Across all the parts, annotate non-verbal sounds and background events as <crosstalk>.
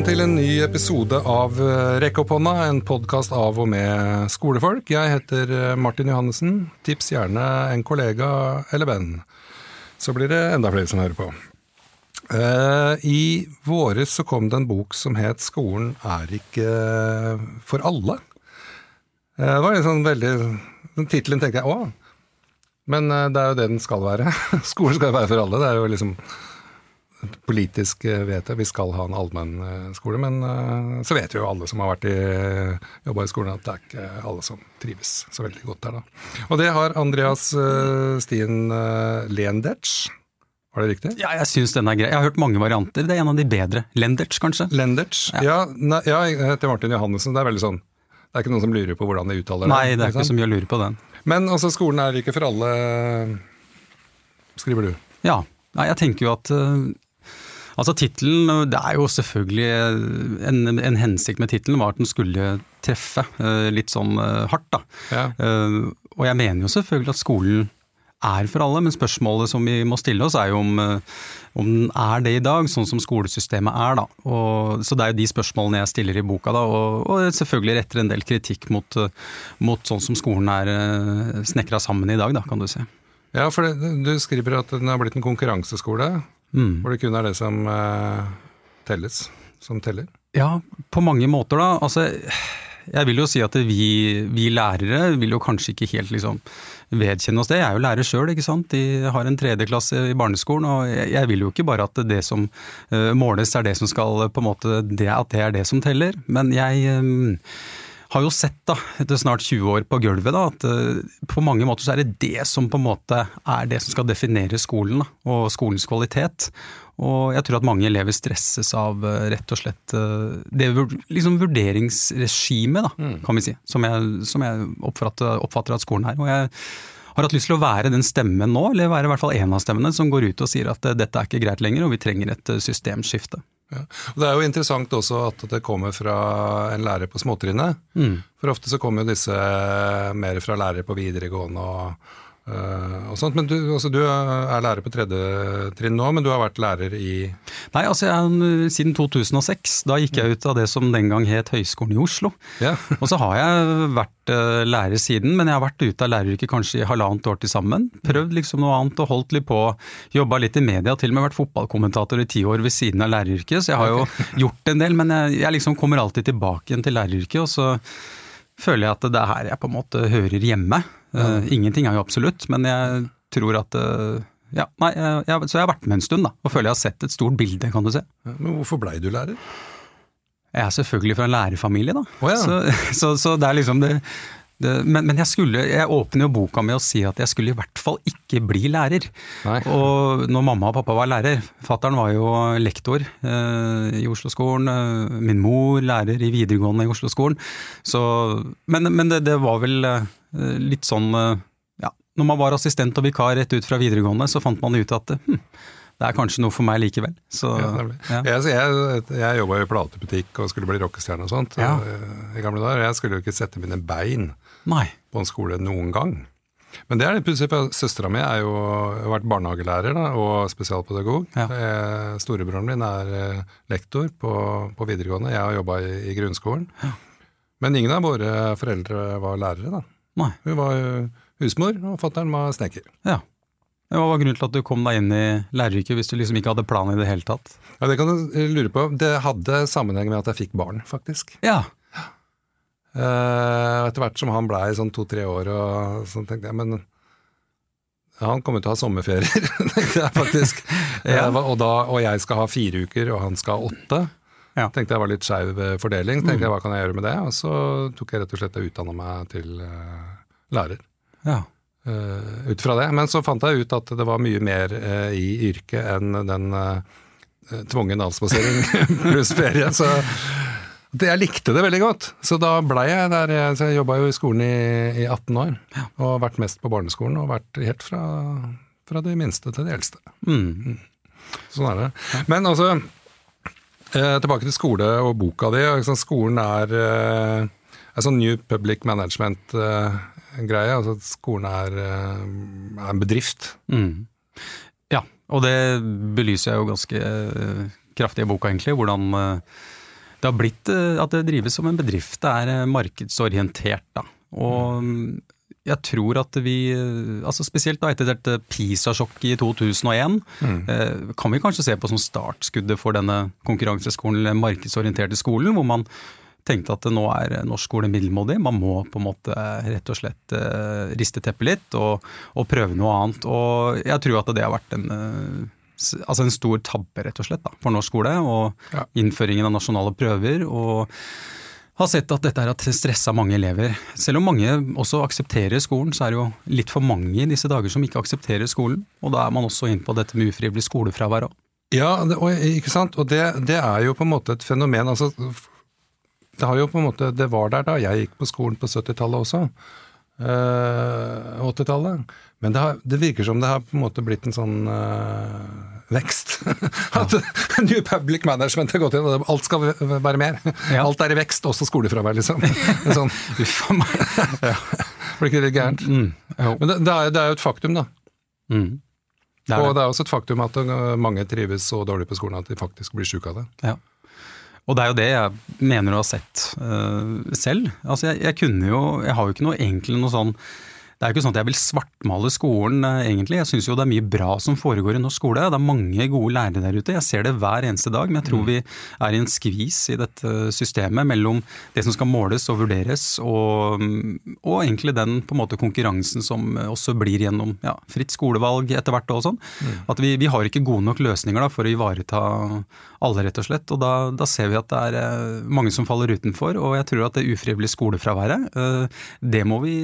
velkommen til en ny episode av eh, Rekk opp hånda, en podkast av og med skolefolk. Jeg heter eh, Martin Johannessen. Tips gjerne en kollega eller venn, så blir det enda flere som hører på. Eh, I våres så kom det en bok som het 'Skolen er ikke for alle'. Det var en sånn veldig Den tittelen tenkte jeg å, men det er jo det den skal være. <laughs> Skolen skal være for alle. Det er jo liksom politisk eh, vedtak. Vi skal ha en allmennskole, men uh, så vet jo alle som har vært i, jobba i skolen at det er ikke alle som trives så veldig godt der, da. Og det har Andreas Stien Lendertz. Var det riktig? Ja, jeg syns den er grei. Jeg har hørt mange varianter. Det er en av de bedre. Lendertz, kanskje? Lendertz. Ja, ja, ja heter Martin Johannessen. Det er veldig sånn Det er ikke noen som lurer på hvordan de uttaler det? Nei, det er ikke, ikke så mye å lure på den. Men altså, skolen er ikke for alle, skriver du? Ja. Nei, jeg tenker jo at Altså Tittelen Det er jo selvfølgelig En, en hensikt med tittelen var at den skulle treffe eh, litt sånn eh, hardt, da. Ja. Eh, og jeg mener jo selvfølgelig at skolen er for alle, men spørsmålet som vi må stille oss er jo om, om den er det i dag, sånn som skolesystemet er. da. Og, så det er jo de spørsmålene jeg stiller i boka, da, og, og selvfølgelig retter en del kritikk mot, mot sånn som skolen er snekra sammen i dag, da, kan du si. Ja, for det, du skriver at den har blitt en konkurranseskole. Mm. Hvor det kun er det som uh, telles, som teller? Ja, på mange måter, da. Altså, jeg vil jo si at vi, vi lærere vil jo kanskje ikke helt liksom vedkjenne oss det. Jeg er jo lærer sjøl, ikke sant. De har en tredjeklasse i barneskolen, og jeg, jeg, vil jo ikke bare at det som uh, måles er det som skal på en måte, det, At det er det som teller. Men jeg um, har jo sett da, etter snart 20 år på gulvet da, at uh, på mange måter så er det det som på en måte er det som skal definere skolen da, og skolens kvalitet. Og jeg tror at mange elever stresses av uh, rett og slett uh, det liksom vurderingsregimet, mm. kan vi si, som jeg, som jeg oppfatter, oppfatter, at skolen er. Og jeg har hatt lyst til å være den stemmen nå, eller være i hvert fall en av stemmene, som går ut og sier at dette er ikke greit lenger, og vi trenger et systemskifte. Ja. Og Det er jo interessant også at det kommer fra en lærer på småtrinnet. Mm. For ofte så kommer jo disse mer fra lærere på videregående og men du, altså, du, er lærer på tredje trinn nå, men du har vært lærer i Nei, altså jeg, siden 2006. Da gikk jeg ut av det som den gang het Høgskolen i Oslo. Ja. <laughs> og så har jeg vært uh, lærer siden, men jeg har vært ute av læreryrket kanskje i halvannet år til sammen. Prøvd liksom noe annet og holdt litt på. Jobba litt i media, til og med vært fotballkommentator i ti år ved siden av læreryrket. Så jeg har jo <laughs> gjort en del, men jeg, jeg liksom kommer alltid tilbake igjen til læreryrket. og så føler jeg at det er her jeg på en måte hører hjemme. Uh, ingenting er jo absolutt, men jeg tror at uh, ja, nei, jeg, Så jeg har vært med en stund, da, og føler jeg har sett et stort bilde, kan du se. Men hvorfor blei du lærer? Jeg er selvfølgelig fra en lærerfamilie, da. Oh, ja. så, <laughs> så, så, det er liksom det, det men, men, jeg skulle, jeg åpner jo boka med å si at jeg skulle i hvert fall ikke bli lærer. Nei. Og når mamma og pappa var lærer Fattern var jo lektor eh, i Oslo-skolen. Eh, min mor lærer i videregående i Oslo-skolen. Men, men det, det, var vel eh, Eh, litt sånn eh, ja, Når man var assistent og vikar rett ut fra videregående, så fant man ut at hm, det er kanskje noe for meg likevel. Så, ja, ja. Jeg, jeg, jeg jobba i platebutikk og skulle bli rockestjerne og sånt ja. Eh, i gamle dager. Jeg skulle jo ikke sette mine bein Nei. på en skole noen gang. Men det er litt pussig, for søstera mi har jo vært barnehagelærer da, og spesialpedagog. Ja. Storebroren min er lektor på, på videregående, jeg har jobba i, i, grunnskolen. Men ingen av våre foreldre var lærere, da. Nei. Hun var husmor, og fatter'n var snekker. Ja. Hva var grunnen til at du kom deg inn i læreryrket hvis du liksom ikke hadde plan i det hele tatt? Ja, Det kan du lure på. Det hadde sammenheng med at jeg fikk barn, faktisk. Ja. Uh, etter hvert som han blei sånn to-tre år, og sånn tenkte jeg men han kommer til å ha sommerferier, <laughs> tenkte jeg faktisk. ja. uh, og, da, og jeg skal ha fire uker, og han skal ha åtte. Ja. Tenkte jeg var litt skeiv eh, fordeling. Tenkte mm. jeg hva kan jeg gjøre med det? Og så tok jeg rett og slett og utdanna meg til uh, lærer. Ja. Uh, ut fra det. Men så fant jeg ut at det var mye mer uh, i yrket enn den tvungen avspasering <laughs> pluss ferie. Så det, jeg likte det veldig godt. Så da blei jeg der. Så jeg jobba jo i skolen i, i 18 år. Ja. Og vært mest på barneskolen. Og vært helt fra, fra de minste til de eldste. Mm. mm. Sånn er det. Men altså Eh, tilbake til skole og boka di. Liksom, skolen er eh, en sånn New Public Management-greie. Eh, altså skolen er, eh, er en bedrift. Mm. Ja, og det belyser jeg jo ganske eh, kraftig i boka, egentlig. Hvordan det har blitt at det drives som en bedrift. Det er markedsorientert, da. Og mm, jeg tror at vi, altså spesielt da etter dette PISA-sjokket i 2001, mm. Eh, kan vi kanskje se på som startskuddet for denne konkurranseskolen, den markedsorienterte skolen, hvor man tenkte at nå er norsk skole middelmådig. Man må på en måte rett og slett uh, riste teppet litt og, og, prøve noe annet. Og jeg tror at det har vært en, altså en stor tabbe, rett og slett, da, for norsk skole. Og ja. innføringen av nasjonale prøver. og har sett at dette har stressa mange elever. Selv om mange også aksepterer skolen, så er det jo litt for mange i disse dager som ikke aksepterer skolen. Og da er man også inn på dette med ufrivillig skolefravær òg. Ja, det, og, ikke sant. Og det, det, er jo på en måte et fenomen. Altså, det, har jo på en måte, det var der da jeg gikk på skolen på 70-tallet også. Eh, 80-tallet. Men det, har, det, virker som det har på en måte blitt en sånn uh, vekst. <laughs> At <laughs> New Public Management har gått inn, og alt skal være mer. Ja. Alt er i vekst, også skolefravær, liksom. <laughs> Sånn, Uff a meg. Ja. Blir ikke det gærent? Mm, Men det, det, er, det, er, jo et faktum, da. Mm. Det og det er også et faktum at uh, mange trives så dårlig på skolen at de faktisk blir syke av det. Ja. Og det er jo det jeg mener å ha sett uh, selv. Altså jeg, jeg, kunne jo Jeg har jo ikke noe egentlig noe sånn det er jo ikke sånn at jeg vil svartmale skolen, eh, egentlig. Jeg syns jo det er mye bra som foregår i norsk skole. Det er mange gode lærere der ute. Jeg ser det hver eneste dag. Men jeg tror mm. vi er i en skvis i dette systemet mellom det som skal måles og vurderes, og, og egentlig den på en måte konkurransen som også blir gjennom ja, fritt skolevalg etter hvert og sånn. Mm. At vi, vi, har ikke gode nok løsninger da, for å ivareta alle, rett og slett. Og da, da, ser vi at det er eh, mange som faller utenfor. Og jeg tror at det ufrivillige skolefraværet, eh, det må vi,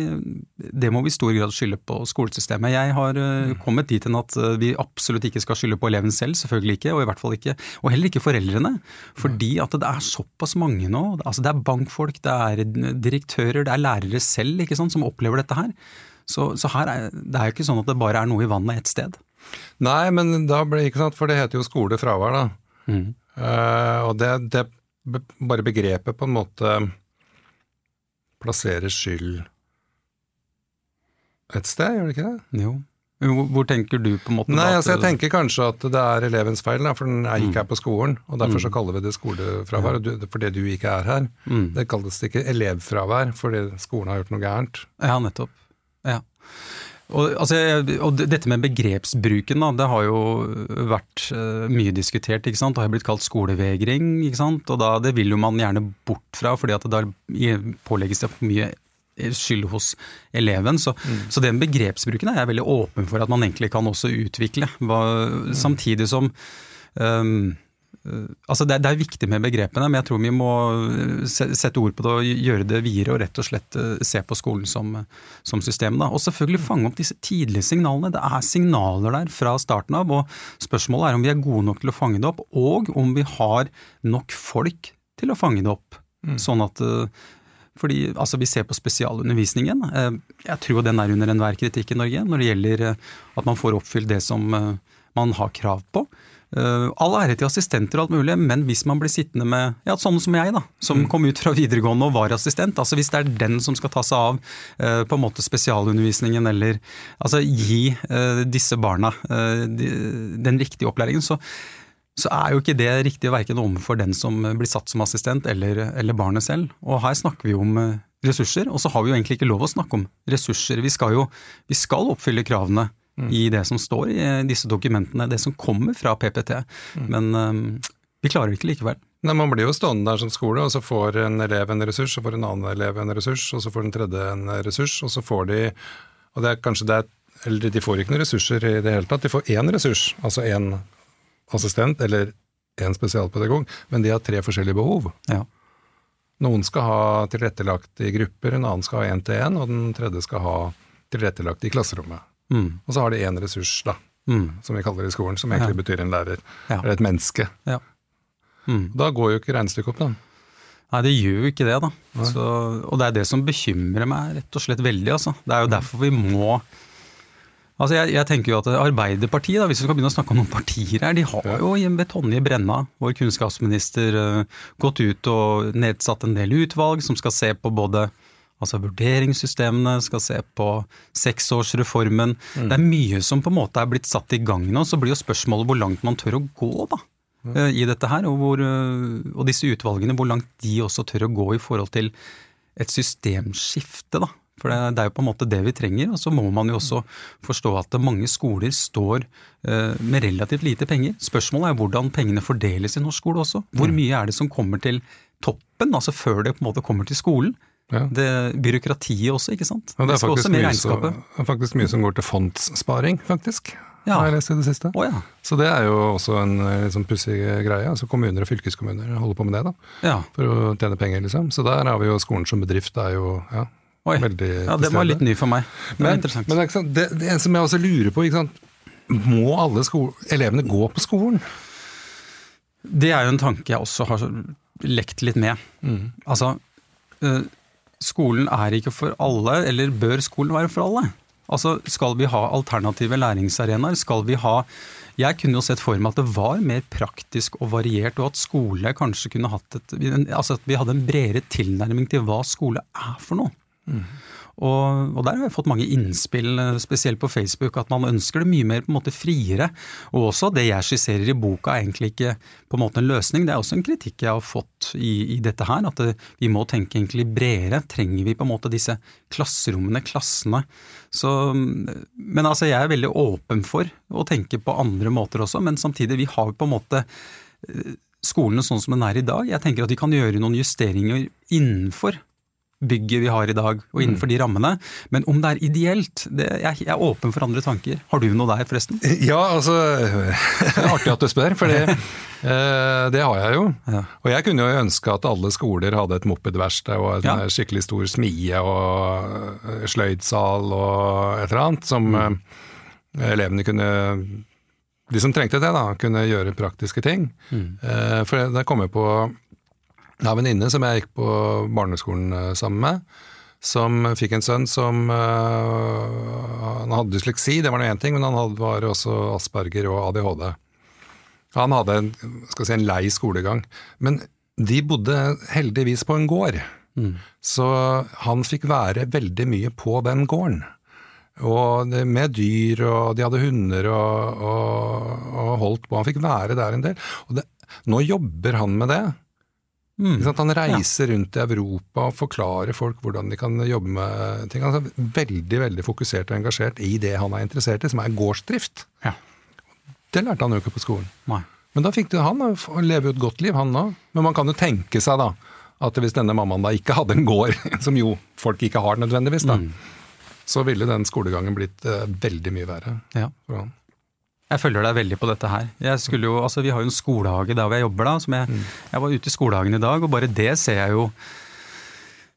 det må vi i stor grad skylde på skolesystemet. Jeg har uh, kommet dit hen at uh, vi absolutt ikke skal skylde på eleven selv, selvfølgelig ikke, og i hvert fall ikke, og heller ikke foreldrene. Fordi at det er såpass mange nå. altså Det er bankfolk, det er direktører, det er lærere selv ikke sant, som opplever dette her. Så, så her er, det er jo ikke sånn at det bare er noe i vannet ett sted. Nei, men da ble ikke sant, for det heter jo skolefravær, da. Mm. Uh, og det, det bare begrepet på en måte plasserer skyld et sted, gjør det ikke det? Jo. Hvor, hvor tenker du på en måte Nei, altså Jeg tenker kanskje at det er elevens feil, da, for den er ikke mm. her på skolen. og Derfor så mm. kaller vi det skolefravær, ja. fordi du ikke er her. Mm. Det kalles ikke elevfravær fordi skolen har gjort noe gærent. Ja, nettopp. Ja. Og, altså, og, dette med begrepsbruken, da, det har jo vært uh, mye diskutert. ikke sant? Det har blitt kalt skolevegring. ikke sant? Og da, det vil jo man gjerne bort fra, fordi at da pålegges det for mye skyld hos eleven. Så, mm. så, den begrepsbruken er jeg veldig åpen for at man egentlig kan også utvikle. Hva, mm. Samtidig som um, Altså det, det, er viktig med begrepene, men jeg tror vi må sette ord på det og gjøre det videre og rett og slett eh, se på skolen som, som system. Da. Og selvfølgelig fange opp disse tidlige signalene. Det er signaler der fra starten av, og spørsmålet er om vi er gode nok til å fange det opp, og om vi har nok folk til å fange det opp. Mm. Sånn at fordi altså, Vi ser på spesialundervisningen. Eh, jeg tror den er under enhver kritikk i Norge når det gjelder eh, at man får oppfylt det som eh, man har krav på. All ære til assistenter og alt mulig, men hvis man blir sittende med ja, sånne som jeg, da, som mm. kom ut fra videregående og var assistent, altså hvis det er den som skal ta seg av på en måte spesialundervisningen eller altså gi disse barna den riktige opplæringen, så så er jo ikke det riktig verken overfor den som blir satt som assistent, eller, eller, barnet selv. Og her snakker vi om eh, ressurser, og så har vi jo egentlig ikke lov å snakke om ressurser. Vi skal jo vi skal oppfylle kravene mm. i det som står i disse dokumentene, det som kommer fra PPT. Mm. Men um, vi klarer det ikke likevel. Nei, Man blir jo stående der som skole, og så får en elev en ressurs, så får en annen elev en ressurs, og så får den tredje en ressurs, og så får de og det er kanskje det er, eller De får ikke noen ressurser i det hele tatt, de får én ressurs, altså én assistent eller en spesialpedagog, men de har tre forskjellige behov. Ja. Noen skal ha tilrettelagt i grupper, en annen skal ha én-til-én, og den tredje skal ha tilrettelagt i klasserommet. Mm. Og så har de én ressurs, da, mm. som vi kaller det i skolen, som egentlig ja. betyr en lærer, ja. eller et menneske. Ja. Mm. Da går jo ikke regnestykket opp, da. Nei, det gjør jo ikke det, da. Så, og det er det som bekymrer meg rett og slett veldig, altså. Det er jo derfor vi må Altså jeg, jeg, tenker jo at Arbeiderpartiet, da, hvis vi skal begynne å snakke om noen partier her, de har jo ved Tonje Brenna, vår kunnskapsminister, uh, gått ut og nedsatt en del utvalg som skal se på både altså vurderingssystemene, skal se på seksårsreformen. Mm. Det er mye som på en måte er blitt satt i gang nå. Så blir jo spørsmålet hvor langt man tør å gå, da. mm. i dette her, og, hvor, uh, og, disse utvalgene, hvor langt de også tør å gå i forhold til et systemskifte, da. For det, det, er jo på en måte det vi trenger. Og så må man jo også forstå at mange skoler står uh, med relativt lite penger. Spørsmålet er hvordan pengene fordeles i norsk skole også. Hvor mm. mye er det som kommer til toppen, altså før det på en måte kommer til skolen? Ja. Det Byråkratiet også, ikke sant. Ja, det, er mye, så, det er faktisk mye som går til fondssparing, faktisk. Ja. Har jeg lest i det siste. Oh, ja. Så det er jo også en litt sånn pussig greie. altså Kommuner og fylkeskommuner holder på med det da, ja. for å tjene penger. liksom. Så der har vi jo skolen som bedrift. Det er jo ja, Oi. veldig Ja, Det var litt ny for meg. Det men, interessant. Men det, det, det som jeg også lurer på, må alle elevene gå på skolen? Det er jo en tanke jeg også har lekt litt med. Mm. Altså, skolen er ikke for alle, eller bør skolen være for alle? Altså, Skal vi ha alternative læringsarenaer? Skal vi ha Jeg kunne jo sett for meg at det var mer praktisk og variert, og at skole kanskje kunne hatt et Altså at vi hadde en bredere tilnærming til hva skole er for noe. Mm. Og, og, der har jeg fått mange innspill, eh, spesielt på Facebook, at man ønsker det mye mer på en måte friere. Og også det jeg skisserer i boka er egentlig ikke på en måte en løsning, det er også en kritikk jeg har fått i, i dette her. At det, vi må tenke egentlig bredere. Trenger vi på en måte disse klasserommene, klassene? Så, men altså jeg er veldig åpen for å tenke på andre måter også, men samtidig, vi har på en måte eh, skolene sånn som den er i dag. Jeg tenker at vi kan gjøre noen justeringer innenfor bygget vi har i dag, og innenfor mm. de rammene. Men om det er ideelt, det, jeg, jeg, er åpen for andre tanker. Har du noe der, forresten? <laughs> Ja, altså <laughs> Det er artig at du spør, for det, <laughs> eh, det har jeg jo. Og jeg kunne jo ønske at alle skoler hadde et mopedverksted og en ja. skikkelig stor smie og eh, sløydsal og et eller annet, som mm. Eh, elevene kunne de som trengte det, da, kunne gjøre praktiske ting. Mm. For det kommer på jeg har en venninne som jeg gikk på barneskolen eh, sammen med, som fikk en sønn som uh, Han hadde dysleksi, det var nå én ting, men han hadde, var også Asperger og ADHD. Han hadde en, si, en lei skolegang. Men de bodde heldigvis på en gård. Mm. Så han fikk være veldig mye på den gården. Og med dyr, og de hadde hunder og, og, og holdt på. Han fikk være der en del. Det, nå jobber han med det. Mm. Han reiser rundt i Europa og forklarer folk hvordan de kan jobbe med ting. Han er veldig veldig fokusert og engasjert i det han er interessert i, som er gårdsdrift. Ja. Det lærte han jo ikke på skolen. Nei. Men da fikk han leve et godt liv, han òg. Men man kan jo tenke seg da, at hvis denne mammaen da ikke hadde en gård, <laughs> som jo folk ikke har nødvendigvis, da, mm. så ville den skolegangen blitt uh, veldig mye verre ja. for han. Jeg følger deg veldig på dette her. Jo, altså, vi har jo en skolehage der hvor jeg jobber. da, jeg, mm. jeg var ute i skolehagen i dag, og bare det ser jeg jo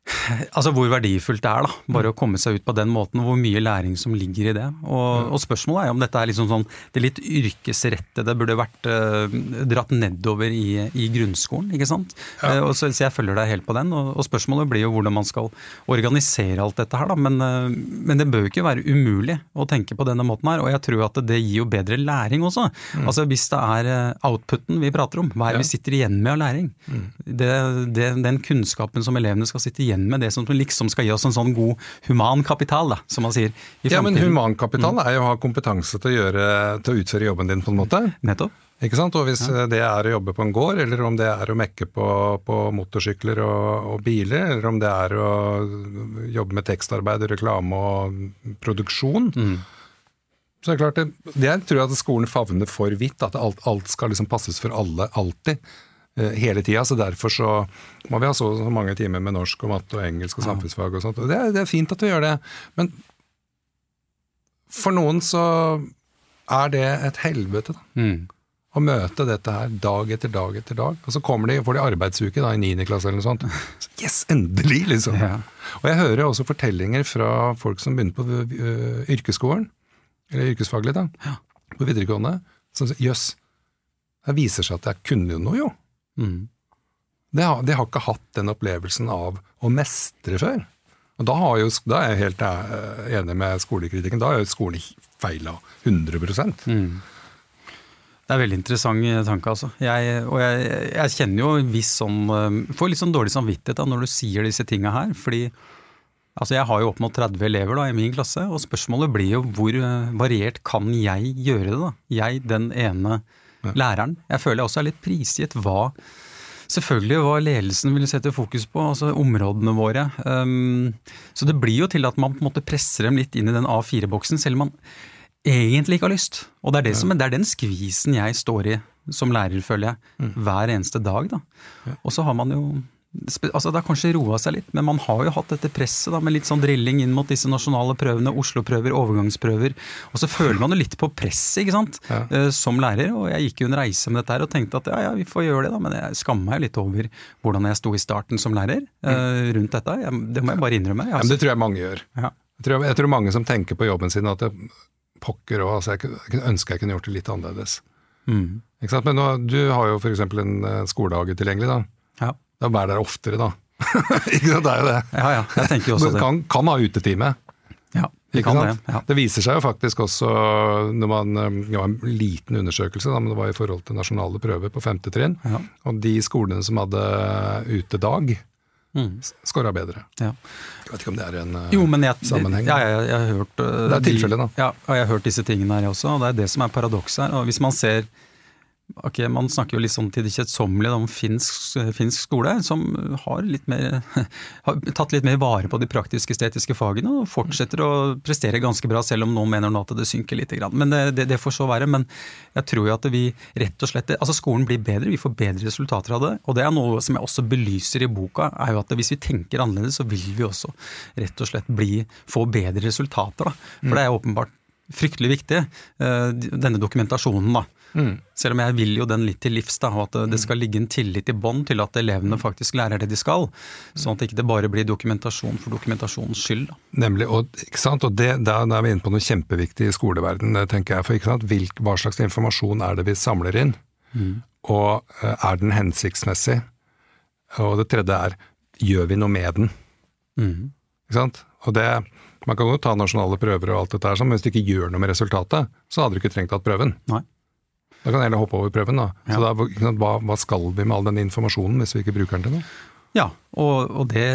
<laughs> Altså hvor verdifullt det er, da. Bare å komme seg ut på den måten, og hvor mye læring som ligger i det. Og, og spørsmålet er om dette er liksom sånn det litt yrkesrettede burde vært uh, dratt nedover i, i, grunnskolen, ikke sant. Ja. Uh, så, så, jeg følger deg helt på den. Og, og, spørsmålet blir jo hvordan man skal organisere alt dette her, da. Men, uh, men, det bør jo ikke være umulig å tenke på denne måten her. Og jeg tror at det gir jo bedre læring også. Mm. Altså hvis det er outputen vi prater om, hva er det ja. vi sitter igjen med av læring? Mm. Det, det, den kunnskapen som elevene skal sitte igjen med det som liksom skal gi oss en sånn god humankapital, da, som man sier. ja, men humankapital mm. er jo å ha kompetanse til å, gjøre, til å utføre jobben din på en måte. Nettopp. Ikke sant? Og hvis ja. det er å jobbe på en gård, eller om det er å mekke på, på motorsykler og, og, biler, eller om det er å jobbe med tekstarbeid, reklame og produksjon, mm. så er det klart det, det tror jeg at skolen favner for vidt. At alt, alt skal liksom passes for alle alltid. Eh, hele tida. Så derfor så må vi ha så, så mange timer med norsk og matte og engelsk og samfunnsfag og sånt. Og det, er, det er fint at vi gjør det, men for noen så er det et helvete, da. Mm. Å møte dette her dag etter dag etter dag. Og så kommer de, får de arbeidsuke da, i 9. klasse eller noe sånt. <laughs> Yes, endelig! liksom. Ja. Og jeg hører også fortellinger fra folk som begynner på uh, yrkesskolen, eller yrkesfaglig, da, på videregående, som sier jøss, det viser seg at jeg kunne jo noe, jo. Mm. Det, har, de har ikke hatt den opplevelsen av å mestre før. Og da, jo, da, er jeg helt eh, enig med skolekritikken. Da har jo skolen feila 100 mm. Det er veldig interessant tanke, altså. Jeg, og jeg, jeg, kjenner jo viss sånn eh, Får litt sånn dårlig samvittighet da, når du sier disse tinga her. fordi altså jeg har jo opp mot 30 elever da, i min klasse, og spørsmålet blir jo hvor eh, variert kan jeg gjøre det? da? Jeg, den ene Ja. Læreren. Jeg føler jeg også er litt prisgitt hva Selvfølgelig hva ledelsen vil sette fokus på, altså områdene våre. Um, så det blir jo til at man på en måte presser dem litt inn i den A4-boksen, selv om man egentlig ikke har lyst. Og det er, det som, det er den skvisen jeg står i som lærer, føler jeg, mm. hver eneste dag. da. Og så har man jo altså Det har kanskje roa seg litt, men man har jo hatt dette presset da, med litt sånn drilling inn mot disse nasjonale prøvene, Oslo-prøver, overgangsprøver. Og så føler man jo litt på presset, ikke sant, ja. uh, som lærer. Og jeg gikk jo en reise med dette her og tenkte at ja, ja, vi får gjøre det, da. Men jeg skammer meg litt over hvordan jeg sto i starten som lærer uh, rundt dette. Jeg, det må jeg bare innrømme. Jeg, altså. ja, men det tror jeg mange gjør. Jeg, tror, jeg, tror, mange som tenker på jobben sin at det, pokker òg, altså jeg, jeg ønsker jeg kunne gjort det litt annerledes. Mm. Men nå, du har jo f.eks. en eh, skolehage tilgjengelig. da. Ja. Da vær der oftere, da. <laughs> ikke sant, det er jo det. Ja, ja, jeg tenker også det. Kan, kan ha utetime. Ja, vi kan det. Ja. Det viser seg jo faktisk også, når man det en liten undersøkelse, da, men det var i forhold til nasjonale prøver på femte trinn, ja. og de skolene som hadde utedag, mm. skåra bedre. Ja. Jeg vet ikke om det er en uh, jo, jeg, sammenheng? Ja, jeg, jeg, har hørt, uh, det er tilfellet, da. Ja, og jeg har hørt disse tingene her også, og det er det som er paradokset her. og Hvis man ser Ok, Man snakker jo litt sånn til det kjedsommelige om finsk, finsk, skole, som har, litt mer, <laughs> har tatt litt mer vare på de praktisk-estetiske fagene og fortsetter å prestere ganske bra, selv om noen mener nå at det synker litt. Men det, det, det, får så være. Men jeg tror jo at vi rett og slett Altså skolen blir bedre, vi får bedre resultater av det. Og det er noe som jeg også belyser i boka, er jo at hvis vi tenker annerledes, så vil vi også rett og slett bli, få bedre resultater. Da. For det er åpenbart fryktelig viktig, eh, denne dokumentasjonen. da. Mm. Selv om jeg vil jo den litt til livs, da, og at det skal ligge en tillit i bånd til at elevene faktisk lærer det de skal. Sånn at det ikke bare blir dokumentasjon for dokumentasjonens skyld. Da. Nemlig, og, ikke sant? og det, da er vi inne på noe kjempeviktig i skoleverden, tenker jeg. For ikke sant? Hvilk, hva slags informasjon er det vi samler inn? Mm. Og eh, er den hensiktsmessig? Og det tredje er, gjør vi noe med den? Mm. Ikke sant? Og det, man kan jo ta nasjonale prøver og alt dette her, men hvis du ikke gjør noe med resultatet, så hadde du ikke trengt hatt prøven. Nei. Da kan jeg heller hoppe over prøven. da. Ja. Så da, hva, hva, skal vi med all den informasjonen hvis vi ikke bruker den til noe? Ja, og, og det,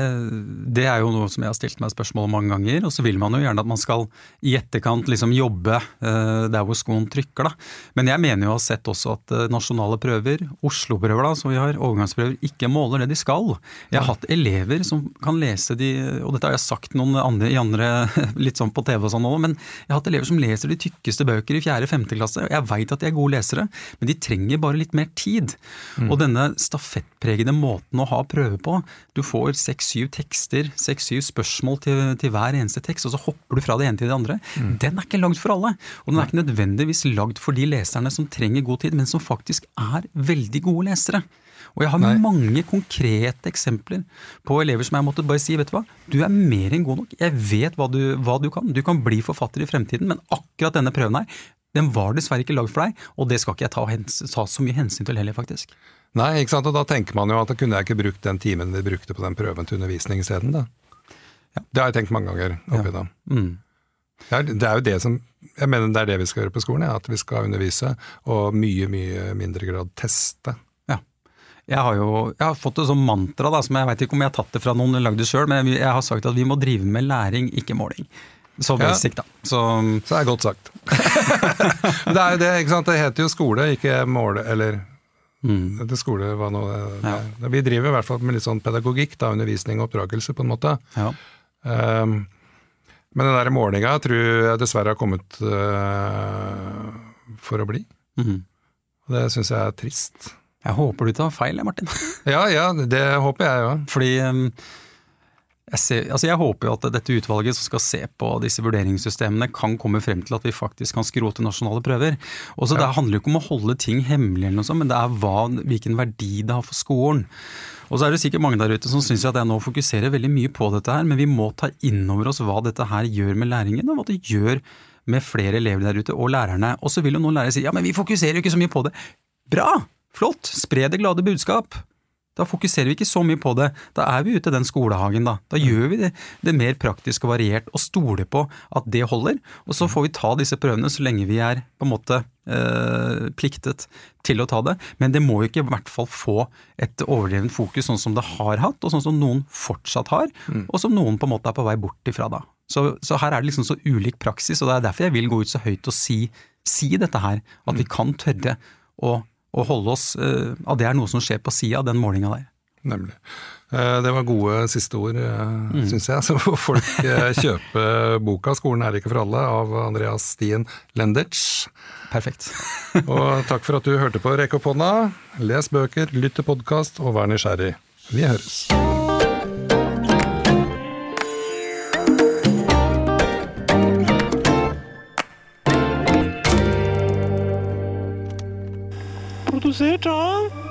det, er jo noe som jeg har stilt meg spørsmål om mange ganger. Og så vil man jo gjerne at man skal i etterkant liksom jobbe uh, der hvor skoen trykker, da. Men jeg mener jo å ha sett også at uh, nasjonale prøver, Oslo-prøver da, som vi har, overgangsprøver, ikke måler det de skal. Jeg har hatt elever som kan lese de, og dette har jeg sagt noen andre i andre, <laughs> litt sånn på TV og sånn òg, men jeg har hatt elever som leser de tykkeste bøker i fjerde-femte klasse. Jeg veit at de er gode lesere, men de trenger bare litt mer tid. Mm. Og denne stafettpregede måten å ha prøve på. Du får seks-syv tekster, seks-syv spørsmål til, til, hver eneste tekst, og så hopper du fra det ene til det andre. Mm. Den er ikke lagd for alle. Og den er ikke nødvendigvis lagd for de leserne som trenger god tid, men som faktisk er veldig gode lesere. Og jeg har Nei. mange konkrete eksempler på elever som jeg måtte bare si vet du hva, du er mer enn god nok. Jeg vet hva du, hva du kan. Du kan bli forfatter i fremtiden, men akkurat denne prøven her, den var dessverre ikke lagd for deg, og det skal ikke jeg ta, ta så mye hensyn til heller, faktisk. Nei, ikke sant? og da tenker man jo at da kunne jeg ikke brukt den timen vi brukte på den prøven til undervisning isteden, da. Ja. Det har jeg tenkt mange ganger oppi ja. da. Mm. Det, er, det er jo det som Jeg mener det er det vi skal gjøre på skolen, ja, at vi skal undervise og mye, mye mindre grad teste. Ja. Jeg har jo jeg har fått det som mantra da, som jeg vet ikke om jeg har tatt det fra noen eller lagd det sjøl, men jeg har sagt at vi må drive med læring, ikke måling. Så basic, da. Så, så er godt sagt. <laughs> det er jo det, ikke sant. Det heter jo skole, ikke måle, eller Mm. Dette skole var noe, ja. det, Vi driver i hvert fall med litt sånn pedagogikk, da, undervisning og oppdragelse, på en måte. Ja. Um, men den der målinga tror jeg dessverre har kommet uh, for å bli. Mm. Det syns jeg er trist. Jeg håper du tar feil, Martin. ja, ja, det håper jeg òg. Fordi um, jeg, ser, altså jeg, håper jo at dette utvalget som skal se på disse vurderingssystemene, kan komme frem til at vi faktisk kan skrote nasjonale prøver. Også ja. Det handler jo ikke om å holde ting hemmelig, eller noe sånt, men det er hva, hvilken verdi det har for skolen. Og så er det sikkert mange der ute som syns at jeg nå fokuserer veldig mye på dette her, men vi må ta inn over oss hva dette her gjør med læringen, og hva det gjør med flere elever der ute, og lærerne. Og så vil jo noen lærere si ja, men vi fokuserer jo ikke så mye på det. Bra! Flott! Spre det glade budskap. Da fokuserer vi ikke så mye på det. Da er vi ute i den skolehagen, da. Da gjør vi det, det, mer praktisk og variert, og stoler på at det holder. Og så får vi ta disse prøvene så lenge vi er på en måte eh, pliktet til å ta det. Men det må jo ikke i hvert fall få et overdrevent fokus, sånn som det har hatt, og sånn som noen fortsatt har, mm. og som noen på en måte er på vei bort ifra da. Så, så, her er det liksom så ulik praksis, og det er derfor jeg vil gå ut så høyt og si, si dette her. At vi mm. kan tørre å, å holde oss uh, At det er noe som skjer på sida av den målinga der. Nemlig. Eh, det var gode siste ord, mm. syns jeg. <laughs> Så får folk kjøpe boka 'Skolen er ikke for alle' av Andreas Stien Lendertz. Perfekt. <laughs> og takk for at du hørte på Rekk opp hånda. Les bøker, lytt til podkast og vær nysgjerrig. Vi høres. Produsert av